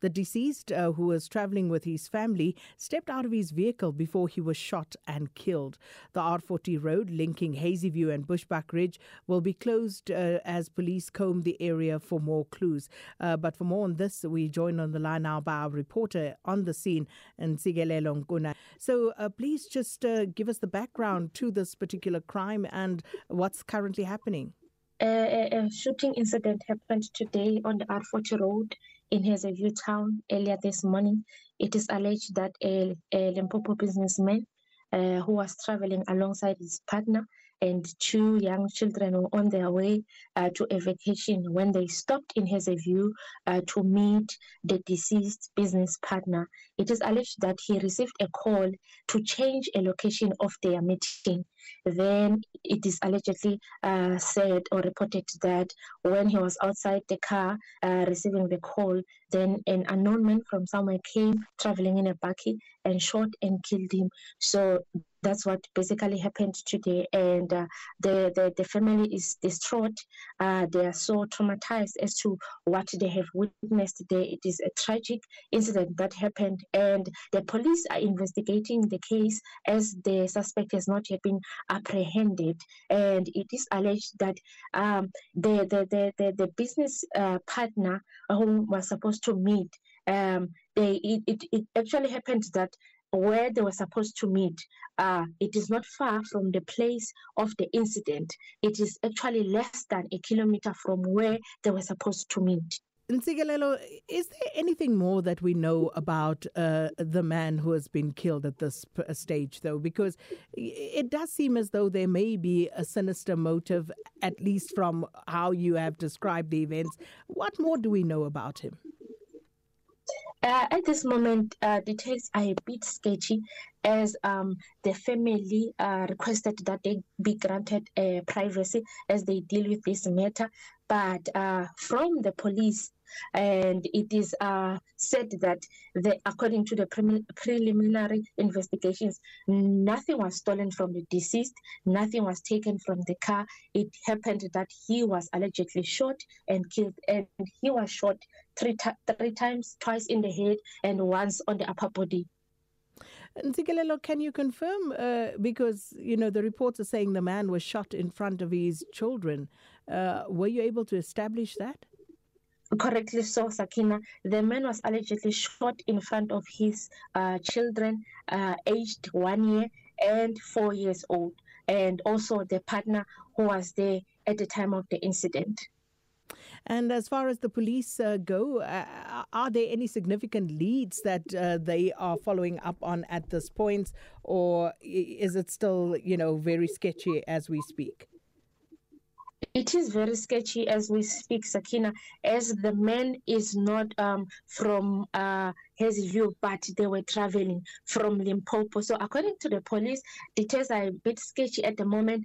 The deceased, uh, who was traveling with his family, stepped out of his vehicle before he was shot and killed. The R40 road linking Hazyview and Bushback Ridge will be closed uh, as police comb the area for more clues. Uh, but for more on this, we join on the line now by our reporter on the scene, Nsigelelo Nkuna. So uh, please just uh, give us is the background to this particular crime and what's currently happening? Uh, a shooting incident happened today on the R40 road in Hazelview town earlier this morning. It is alleged that a, a Limpopo businessman uh, who was traveling alongside his partner and two young children were on their way uh, to a vacation when they stopped in Hazelview uh, to meet the deceased business partner. It is alleged that he received a call to change a location of their meeting. Then it is allegedly uh, said or reported that when he was outside the car uh, receiving the call, then an unknown man from somewhere came traveling in a buggy and shot and killed him. So that's what basically happened today. And uh, the, the, the family is distraught. Uh, they are so traumatized as to what they have witnessed. They, it is a tragic incident that happened, and the police are investigating the case as the suspect has not yet been apprehended. And it is alleged that um, the, the, the, the, the business uh, partner who was supposed to meet um, they it, it, it actually happened that where they were supposed to meet uh it is not far from the place of the incident it is actually less than a kilometer from where they were supposed to meet Ntsikelelo is there anything more that we know about uh the man who has been killed at this stage though because it does seem as though there may be a sinister motive at least from how you have described the events what more do we know about him Uh, at this moment, uh, details are a bit sketchy as um, the family uh, requested that they be granted privacy as they deal with this matter. But uh, from the police, and it is uh, said that the according to the pre preliminary investigations nothing was stolen from the deceased nothing was taken from the car it happened that he was allegedly shot and killed and he was shot three three times twice in the head and once on the upper body Ntsikelelo can you confirm uh, because you know the reports are saying the man was shot in front of his children uh, were you able to establish that correctly so Sakina the man was allegedly shot in front of his uh, children uh, aged 1 year and 4 years old and also the partner who was there at the time of the incident And as far as the police uh, go, uh, are there any significant leads that uh, they are following up on at this point or is it still, you know, very sketchy as we speak? it is very sketchy as we speak sakina as the man is not um from uh Hazyview but they were traveling from Limpopo so according to the police details are a bit sketchy at the moment